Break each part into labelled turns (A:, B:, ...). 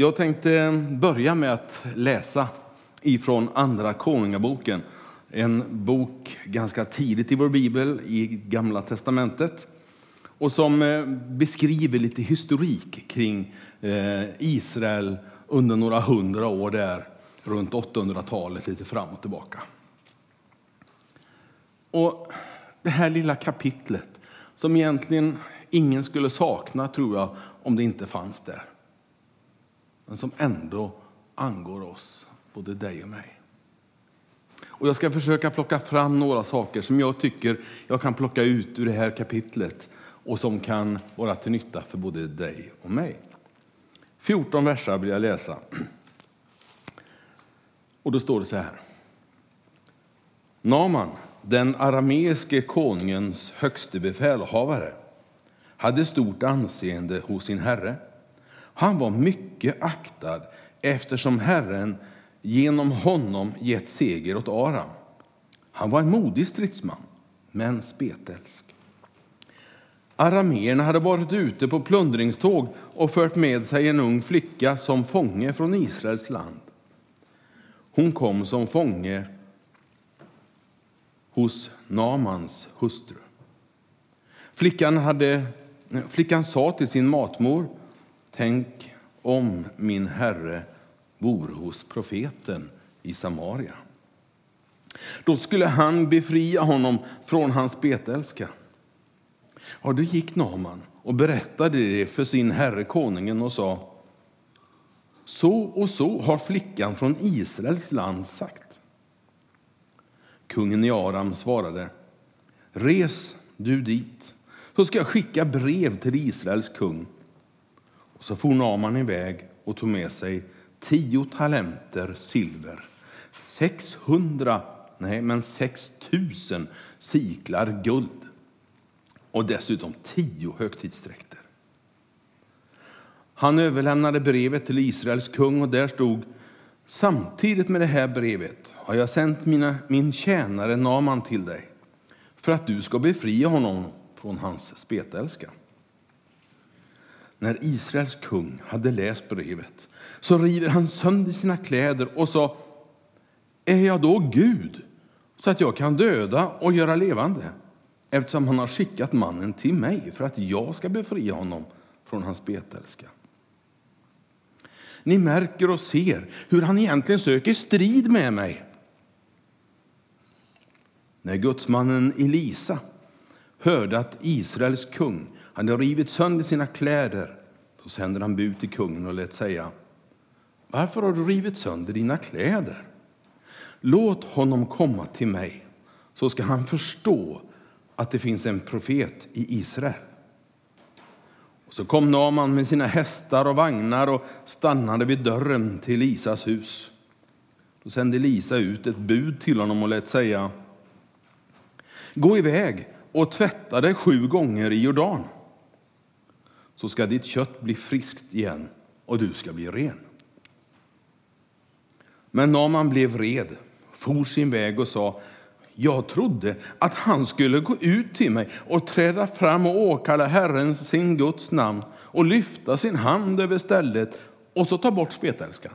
A: Jag tänkte börja med att läsa ifrån Andra Konungaboken. En bok ganska tidigt i vår bibel, i Gamla testamentet och som eh, beskriver lite historik kring eh, Israel under några hundra år där, runt 800-talet, lite fram och tillbaka. Och det här lilla kapitlet, som egentligen ingen skulle sakna, tror jag, om det inte fanns där men som ändå angår oss, både dig och mig. Och jag ska försöka plocka fram några saker som jag tycker jag kan plocka ut ur det här kapitlet och som kan vara till nytta för både dig och mig. 14 verser vill jag läsa. Och då står det så här. Naman, den arameiske konungens högste befälhavare, hade stort anseende hos sin herre han var mycket aktad eftersom Herren genom honom gett seger åt Aram. Han var en modig stridsman, men spetälsk. Arameerna hade varit ute på plundringståg och fört med sig en ung flicka som fånge från Israels land. Hon kom som fånge hos Namans hustru. Flickan, hade, flickan sa till sin matmor Tänk om min herre vore hos profeten i Samaria. Då skulle han befria honom från hans betälska. Ja, då gick Naman och berättade det för sin herre konungen och sa Så och så har flickan från Israels land sagt. Kungen i Aram svarade Res du dit, så ska jag skicka brev till Israels kung och så for Naman iväg och tog med sig tio talenter silver, 600, nej men 6000 siklar guld och dessutom tio högtidsdräkter. Han överlämnade brevet till Israels kung och där stod Samtidigt med det här brevet har jag sänt mina, min tjänare Naman till dig för att du ska befria honom från hans spetälska. När Israels kung hade läst brevet så river han sönder sina kläder och sa Är jag då Gud så att jag kan döda och göra levande eftersom han har skickat mannen till mig för att jag ska befria honom från hans betälska? Ni märker och ser hur han egentligen söker strid med mig. När gudsmannen Elisa hörde att Israels kung hade rivit sönder sina kläder. Så sände han bud till kungen och lät säga Varför har du rivit sönder dina kläder? Låt honom komma till mig, så ska han förstå att det finns en profet i Israel. Och så kom Naman med sina hästar och vagnar och stannade vid dörren till Lisas hus. Då sände Lisa ut ett bud till honom och lät säga Gå iväg och tvätta dig sju gånger i Jordan så ska ditt kött bli friskt igen och du ska bli ren. Men Naman blev red, for sin väg och sa jag trodde att han skulle gå ut till mig och träda fram och åkalla Herren, sin Guds namn och lyfta sin hand över stället och så ta bort spetälskan.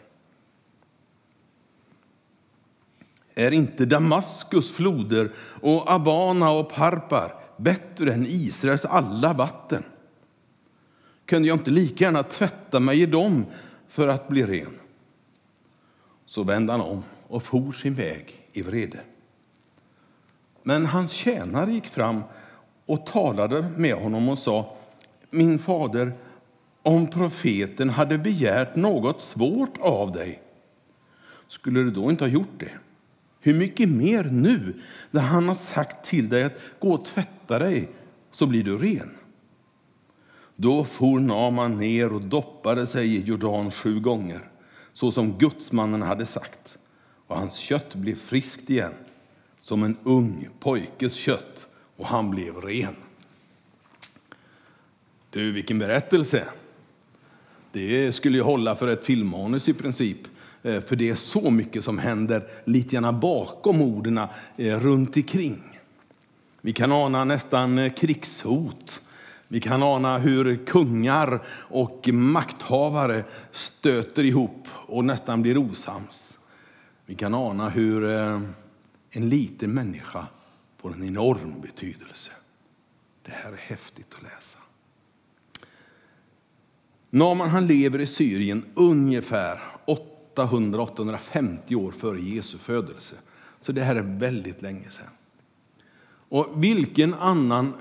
A: Är inte Damaskus floder och Abana och Parpar bättre än Israels alla vatten? Kunde jag inte lika gärna tvätta mig i dem för att bli ren? Så vände han om och for sin väg i vrede. Men hans tjänare gick fram och talade med honom och sa Min fader, om profeten hade begärt något svårt av dig, skulle du då inte ha gjort det? Hur mycket mer nu, när han har sagt till dig att gå och tvätta dig, så blir du ren? Då for Naman ner och doppade sig i Jordan sju gånger, så som gudsmannen hade sagt, och hans kött blev friskt igen, som en ung pojkes kött, och han blev ren. Du, vilken berättelse! Det skulle ju hålla för ett filmmanus i princip. Eh, för det är så mycket som händer lite grann bakom orden, eh, runt omkring. Vi kan ana nästan eh, krigshot vi kan ana hur kungar och makthavare stöter ihop och nästan blir osams. Vi kan ana hur eh, en liten människa får en enorm betydelse. Det här är häftigt att läsa. Naman han lever i Syrien ungefär 800-850 år före Jesu födelse. Så det här är väldigt länge sedan. Och vilken annan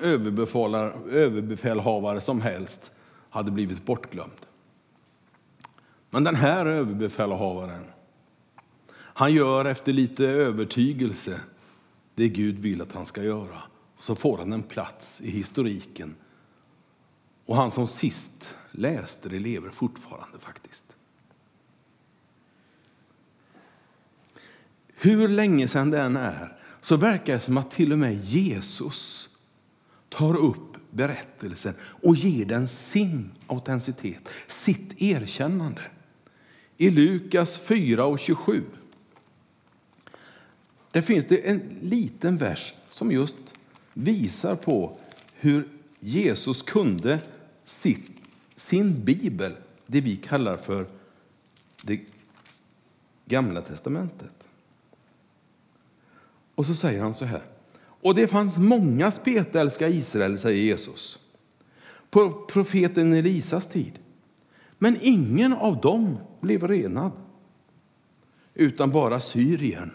A: överbefälhavare som helst hade blivit bortglömd. Men den här överbefälhavaren, han gör efter lite övertygelse det Gud vill att han ska göra. Så får han en plats i historiken. Och han som sist läste det lever fortfarande faktiskt. Hur länge sedan det än är så verkar det som att till och med Jesus tar upp berättelsen och ger den sin autenticitet, sitt erkännande. I Lukas 4 och 27 där finns det en liten vers som just visar på hur Jesus kunde sitt, sin bibel, det vi kallar för det gamla testamentet. Och så säger han så här. Och det fanns många spetälska i Israel, säger Jesus, på profeten Elisas tid. Men ingen av dem blev renad, utan bara Syrien,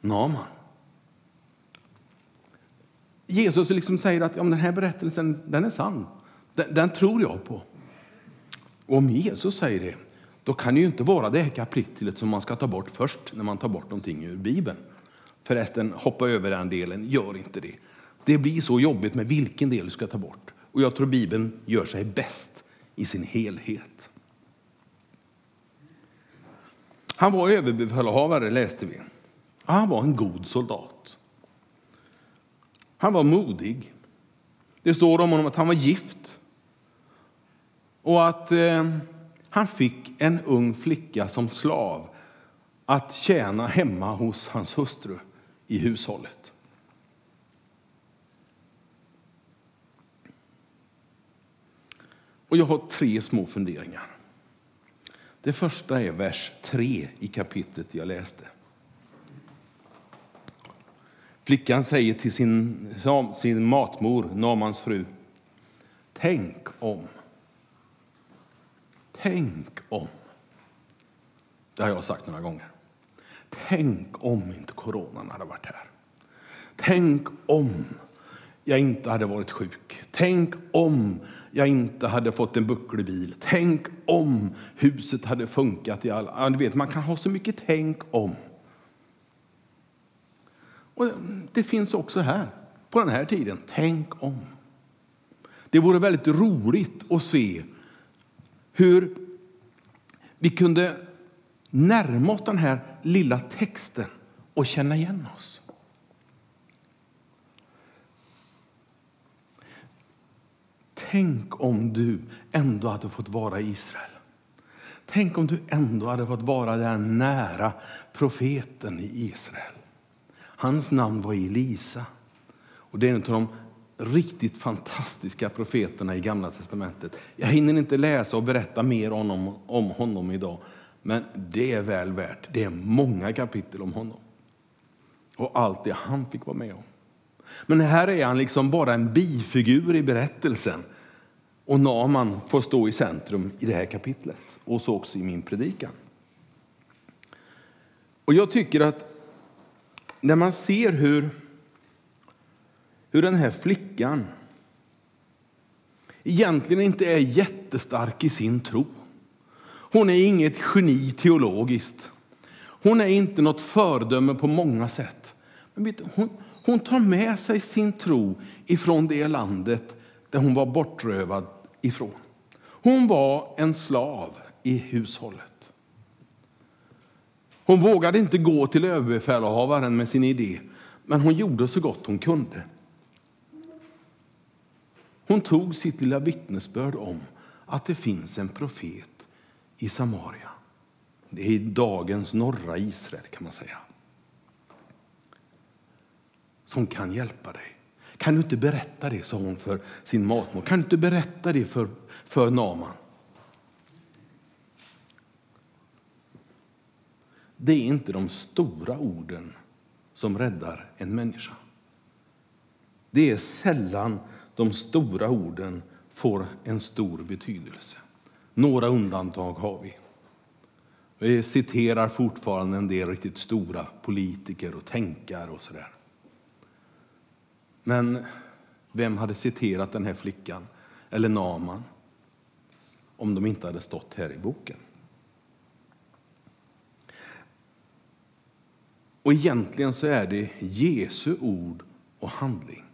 A: Naman. Jesus liksom säger att ja, den här berättelsen den är sann. Den, den, tror jag på. Och om Jesus säger det, då kan det ju inte vara det här kapitlet som man ska ta bort först när man tar bort någonting ur Bibeln. Förresten, hoppa över den delen, gör inte det. Det blir så jobbigt med vilken del du ska ta bort. Och jag tror Bibeln gör sig bäst i sin helhet. Han var överbefälhavare, läste vi. Han var en god soldat. Han var modig. Det står om honom att han var gift och att eh, han fick en ung flicka som slav att tjäna hemma hos hans hustru i hushållet. Och jag har tre små funderingar. Det första är vers 3 i kapitlet jag läste. Flickan säger till sin, sin matmor, Namans fru, tänk om. Tänk om. Det har jag sagt några gånger. Tänk om inte coronan hade varit här. Tänk om jag inte hade varit sjuk. Tänk om jag inte hade fått en bucklig bil. Tänk om huset hade funkat i alla... Du vet, man kan ha så mycket tänk om. Och Det finns också här, på den här tiden. Tänk om. Det vore väldigt roligt att se hur vi kunde närma oss den här lilla texten och känna igen oss. Tänk om du ändå hade fått vara i Israel. Tänk om du ändå hade fått vara den nära profeten i Israel. Hans namn var Elisa. Och det är en av de riktigt fantastiska profeterna i Gamla testamentet. Jag hinner inte läsa och berätta mer om honom, om honom idag. Men det är väl värt. Det är många kapitel om honom. Och allt det han fick vara med om. Men här är han liksom bara en bifigur i berättelsen. Och Naman får stå i centrum i det här kapitlet. Och så också i min predikan. Och jag tycker att när man ser hur, hur den här flickan egentligen inte är jättestark i sin tro. Hon är inget geni teologiskt. Hon är inte något föredöme på många sätt. Men vet, hon, hon tar med sig sin tro ifrån det landet där hon var bortrövad ifrån. Hon var en slav i hushållet. Hon vågade inte gå till överbefälhavaren med sin idé, men hon gjorde så gott hon kunde. Hon tog sitt lilla vittnesbörd om att det finns en profet i Samaria. Det är dagens norra Israel kan man säga. Som kan hjälpa dig. Kan du inte berätta det, sa hon för sin matmor. Kan du inte berätta det för, för Naman? Det är inte de stora orden som räddar en människa. Det är sällan de stora orden får en stor betydelse. Några undantag har vi. Vi citerar fortfarande en del riktigt stora politiker och tänkare och sådär. Men vem hade citerat den här flickan, eller Naman, om de inte hade stått här i boken? Och egentligen så är det Jesu ord och handling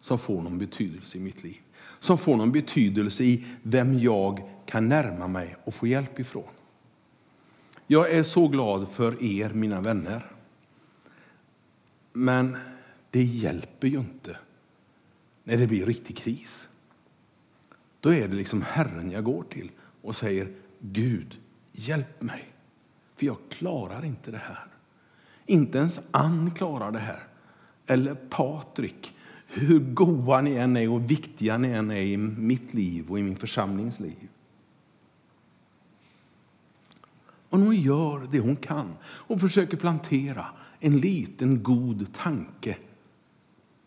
A: som får någon betydelse i mitt liv. Som får någon betydelse i vem jag kan närma mig och få hjälp ifrån. Jag är så glad för er, mina vänner. Men det hjälper ju inte när det blir riktig kris. Då är det liksom Herren jag går till och säger Gud, hjälp mig, för jag klarar inte det här. Inte ens Ann klarar det här. Eller Patrik, hur goa ni än är och viktiga ni än är i mitt liv och i min församlings liv. Och hon gör det hon kan och försöker plantera en liten god tanke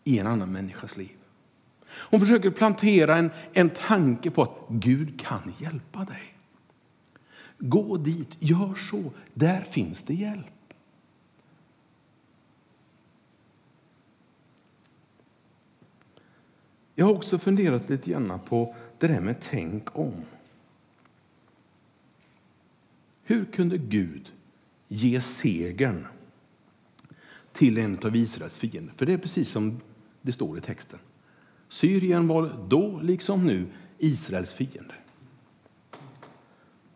A: i en annan människas liv. Hon försöker plantera en, en tanke på att Gud kan hjälpa dig. Gå dit, gör så, där finns det hjälp. Jag har också funderat lite grann på det där med tänk om. Hur kunde Gud ge segern till en av Israels fiender? För det är precis som det står i texten. Syrien var då, liksom nu, Israels fiende.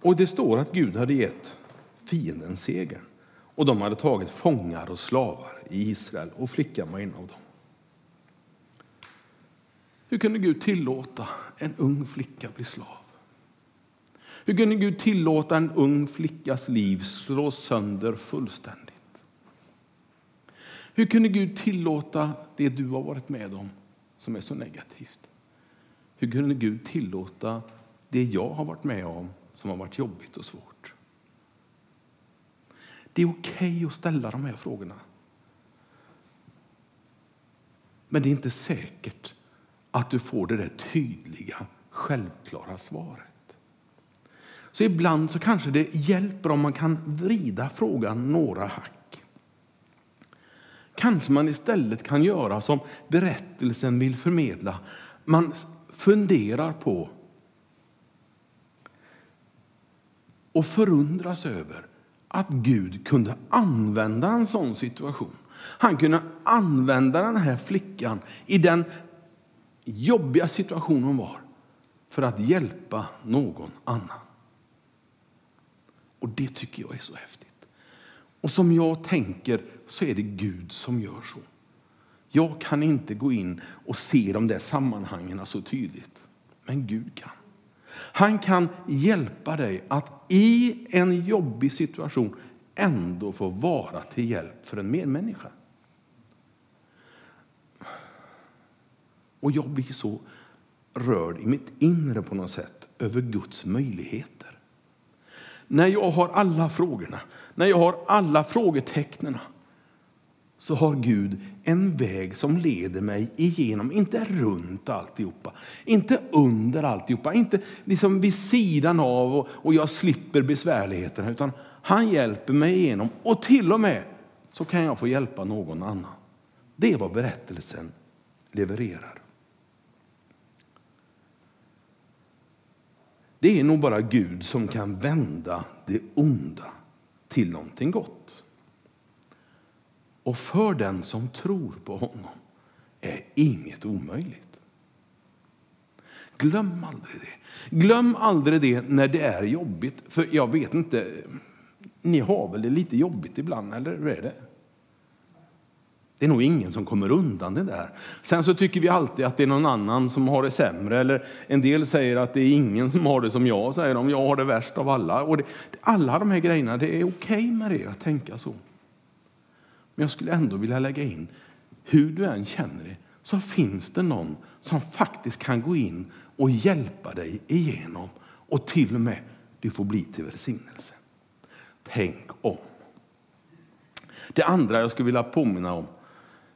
A: Och det står att Gud hade gett fienden segern. Och de hade tagit fångar och slavar i Israel och flickan var en av dem. Hur kunde Gud tillåta en ung flicka bli slav? Hur kunde Gud tillåta en ung flickas liv slås sönder fullständigt? Hur kunde Gud tillåta det du har varit med om som är så negativt? Hur kunde Gud tillåta det jag har varit med om som har varit jobbigt och svårt? Det är okej okay att ställa de här frågorna. Men det är inte säkert att du får det där tydliga, självklara svaret. Så ibland så kanske det hjälper om man kan vrida frågan några hack. Kanske man istället kan göra som berättelsen vill förmedla. Man funderar på och förundras över att Gud kunde använda en sån situation. Han kunde använda den här flickan i den jobbiga situation hon var för att hjälpa någon annan. Det tycker jag är så häftigt. Och som jag tänker så är det Gud som gör så. Jag kan inte gå in och se de där sammanhangen så tydligt. Men Gud kan. Han kan hjälpa dig att i en jobbig situation ändå få vara till hjälp för en medmänniska. Och jag blir så rörd i mitt inre på något sätt över Guds möjligheter. När jag har alla frågorna, när jag har alla frågetecknen så har Gud en väg som leder mig igenom, inte runt alltihopa, inte under alltihopa, inte liksom vid sidan av och, och jag slipper besvärligheterna, utan han hjälper mig igenom och till och med så kan jag få hjälpa någon annan. Det är vad berättelsen levererar. Det är nog bara Gud som kan vända det onda till någonting gott. Och för den som tror på honom är inget omöjligt. Glöm aldrig det. Glöm aldrig det när det är jobbigt. För jag vet inte, ni har väl det lite jobbigt ibland, eller hur är det? Det är nog ingen som kommer undan det där. Sen så tycker vi alltid att det är någon annan som har det sämre. Eller en del säger att det är ingen som har det som jag, säger de. Jag har det värst av alla. Och det, alla de här grejerna, det är okej okay med det, att tänka så. Men jag skulle ändå vilja lägga in, hur du än känner det, så finns det någon som faktiskt kan gå in och hjälpa dig igenom och till och med du får bli till välsignelse. Tänk om. Det andra jag skulle vilja påminna om,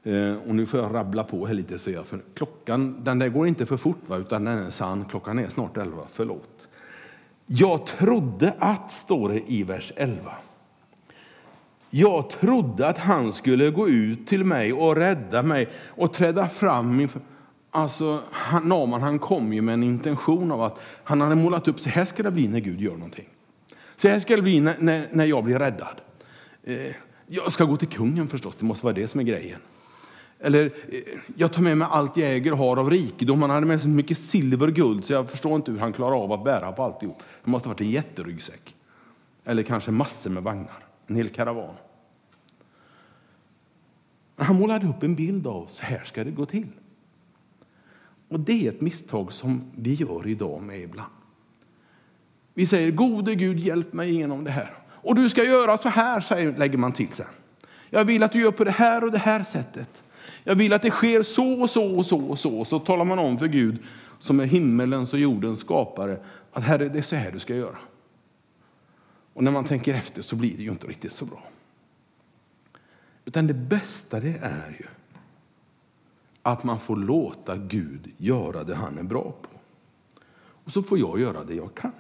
A: Eh, och nu får jag rabbla på här lite, så jag, för klockan den där går inte för fort, va, utan den är sann. Klockan är snart elva, förlåt. Jag trodde att, står det i vers 11. Jag trodde att han skulle gå ut till mig och rädda mig och träda fram inför... Alltså, han, Naman han kom ju med en intention av att han hade målat upp så här ska det bli när Gud gör någonting. Så här ska det bli när, när, när jag blir räddad. Eh, jag ska gå till kungen förstås, det måste vara det som är grejen. Eller, eh, jag tar med mig allt jag äger och har av rikedom. Han hade med sig så mycket silver och guld så jag förstår inte hur han klarar av att bära på alltihop. Det måste ha varit en jätteryggsäck. Eller kanske massor med vagnar, en hel karavan. Han målade upp en bild av så här ska det gå till. Och Det är ett misstag som vi gör idag med ibland. Vi säger gode Gud hjälp mig igenom det här. Och du ska göra så här, säger, lägger man till sen. Jag vill att du gör på det här och det här sättet. Jag vill att det sker så och så och så och så. Så talar man om för Gud som är himmelens och jordens skapare att herre, det är så här du ska göra. Och när man tänker efter så blir det ju inte riktigt så bra. Utan det bästa det är ju att man får låta Gud göra det han är bra på. Och så får jag göra det jag kan.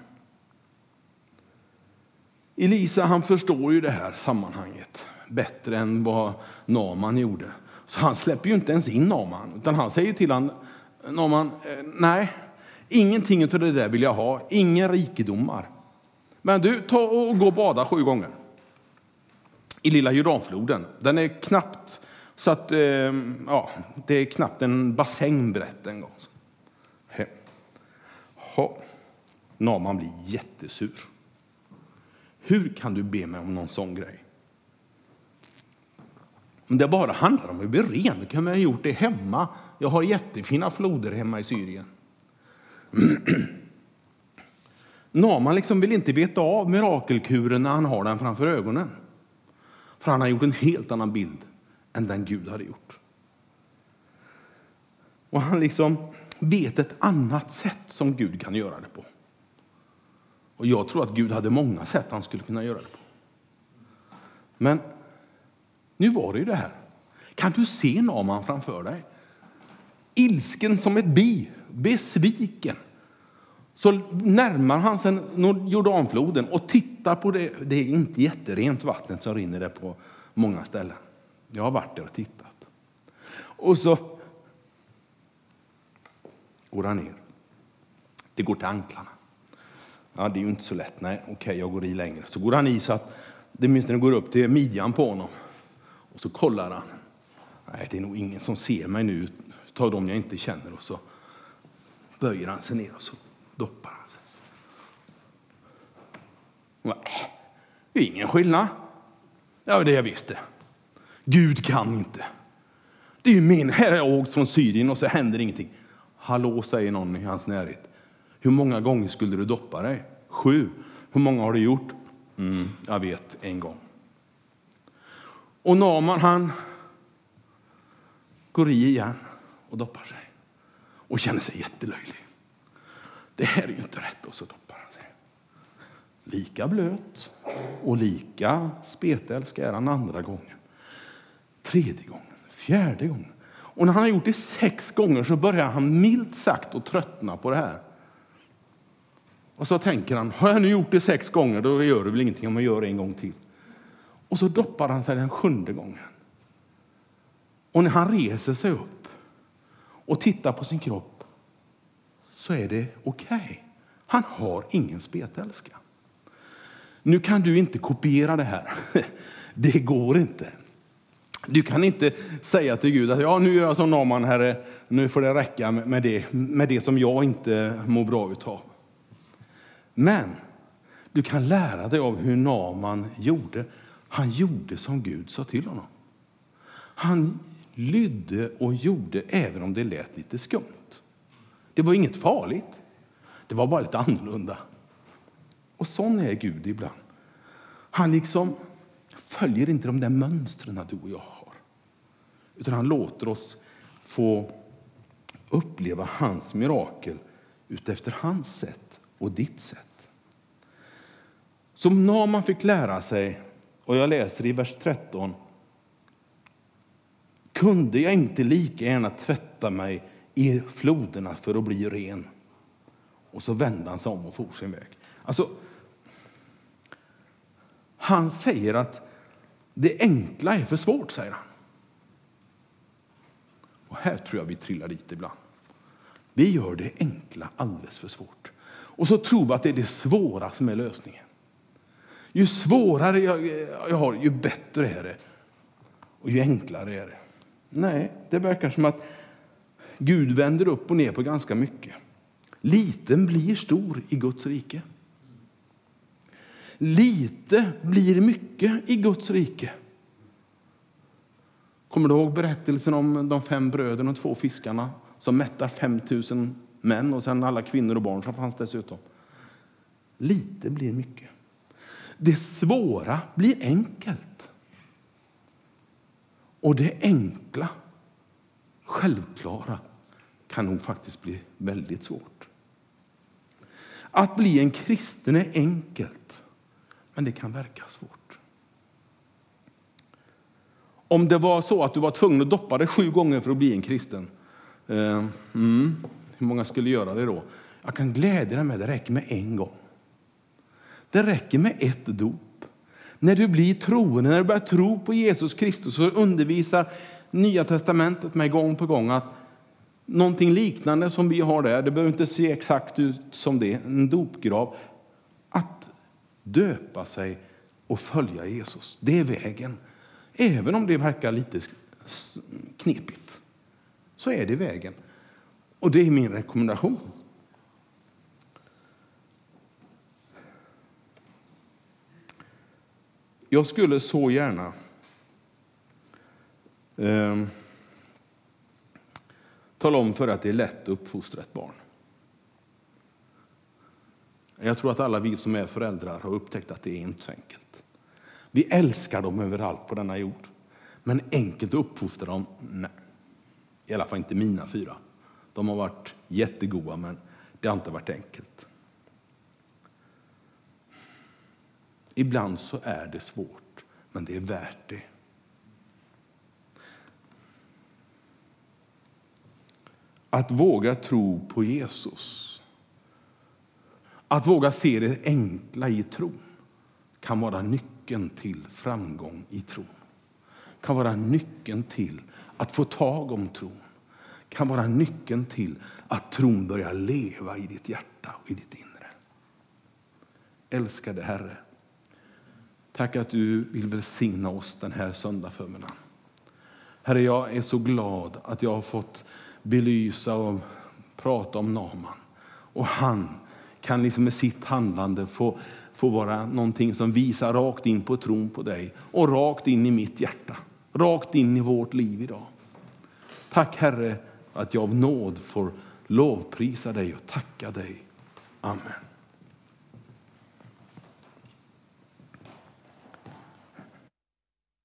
A: Elisa han förstår ju det här sammanhanget bättre än vad Naman gjorde. Så han släpper ju inte ens in Naman, utan han säger till honom, Naman, eh, nej, ingenting av det där vill jag ha, inga rikedomar. Men du, ta och gå och bada sju gånger i Lilla Jordanfloden. Den är knappt så att, eh, ja, det är knappt en bassäng brett en gång. Ha. Naman blir jättesur. Hur kan du be mig om någon sån grej? Om det bara handlar om att bli ren, då kan man ha gjort det hemma. Jag har jättefina floder hemma i Syrien. Naman liksom vill inte veta av mirakelkuren när han har den framför ögonen. För han har gjort en helt annan bild än den Gud hade gjort. Och han liksom vet ett annat sätt som Gud kan göra det på. Och jag tror att Gud hade många sätt han skulle kunna göra det på. Men nu var det ju det här. Kan du se Naman framför dig? Ilsken som ett bi, besviken. Så närmar han sig Jordanfloden och tittar på det. Det är inte jätterent vattnet som rinner där på många ställen. Jag har varit där och tittat. Och så går han ner. Det går till anklarna. Ja, det är ju inte så lätt. Nej, okej, okay, jag går i längre. Så går han i så att det åtminstone går upp till midjan på honom. Och så kollar han. Nej, det är nog ingen som ser mig nu, Tar dem jag inte känner. Och så böjer han sig ner och så doppar han sig. Nej, det är ingen skillnad. Ja, det jag visste. Gud kan inte. Det är ju min, här har jag åkt från Syrien och så händer ingenting. Hallå, säger någon i hans närhet. Hur många gånger skulle du doppa dig? Sju. Hur många har du gjort? Mm, jag vet, en gång. Och Naman han går i igen och doppar sig och känner sig jättelöjlig. Det här är ju inte rätt. Och så doppar han sig. Lika blöt och lika spetälsk är han andra gången. Tredje gången, fjärde gången. Och när han har gjort det sex gånger så börjar han milt sagt att tröttna på det här. Och så tänker han, har jag nu gjort det sex gånger då gör det väl ingenting om jag gör det en gång till. Och så doppar han sig den sjunde gången. Och när han reser sig upp och tittar på sin kropp så är det okej. Okay. Han har ingen spetälska. Nu kan du inte kopiera det här. Det går inte. Du kan inte säga till Gud att ja, nu gör jag som Naman, Herre, nu får det räcka med det, med det som jag inte mår bra utav. Men du kan lära dig av hur Naman gjorde. Han gjorde som Gud sa till honom. Han lydde och gjorde även om det lät lite skumt. Det var inget farligt. Det var bara lite annorlunda. Och sån är Gud ibland. Han liksom följer inte de där mönstren du och jag har. Utan han låter oss få uppleva hans mirakel utefter hans sätt och ditt sätt. Som Naman fick lära sig, och jag läser i vers 13. Kunde jag inte lika gärna tvätta mig i floderna för att bli ren? Och så vände han sig om och for sin väg. Alltså, han säger att det enkla är för svårt, säger han. Och här tror jag vi trillar dit ibland. Vi gör det enkla alldeles för svårt. Och så tror vi att det är det svåra som är lösningen. Ju svårare jag, jag har, ju bättre är det. Och ju enklare är det. Nej, det verkar som att Gud vänder upp och ner på ganska mycket. Liten blir stor i Guds rike. Lite blir mycket i Guds rike. Kommer du ihåg berättelsen om de fem bröderna och två fiskarna som mättar 5000 män och sen alla kvinnor och barn som fanns dessutom? Lite blir mycket. Det svåra blir enkelt. Och det enkla, självklara, kan nog faktiskt bli väldigt svårt. Att bli en kristen är enkelt, men det kan verka svårt. Om det var så att du var tvungen att doppa dig sju gånger för att bli en kristen, eh, mm, hur många skulle göra det då? Jag kan glädja dig med att det räcker med en gång. Det räcker med ett dop. När du blir troende, när du börjar tro på Jesus Kristus, så undervisar Nya testamentet mig gång på gång att någonting liknande som vi har där, det behöver inte se exakt ut som det, en dopgrav. Att döpa sig och följa Jesus, det är vägen. Även om det verkar lite knepigt, så är det vägen. Och det är min rekommendation. Jag skulle så gärna eh, tala om för att det är lätt att uppfostra ett barn. Jag tror att alla vi som är föräldrar har upptäckt att det är inte så enkelt. Vi älskar dem överallt på denna jord. Men enkelt att uppfostra dem? Nej. I alla fall inte mina fyra. De har varit jättegoda, men det har inte varit enkelt. Ibland så är det svårt, men det är värt det. Att våga tro på Jesus, att våga se det enkla i tron kan vara nyckeln till framgång i tron. kan vara nyckeln till att få tag om tron. kan vara nyckeln till att tron börjar leva i ditt hjärta och i ditt inre. Älskade Herre, Tack att du vill välsigna oss den här söndagsförmiddagen. Herre, jag är så glad att jag har fått belysa och prata om Naman. Och han kan liksom med sitt handlande få, få vara någonting som visar rakt in på tron på dig och rakt in i mitt hjärta, rakt in i vårt liv idag. Tack Herre att jag av nåd får lovprisa dig och tacka dig. Amen.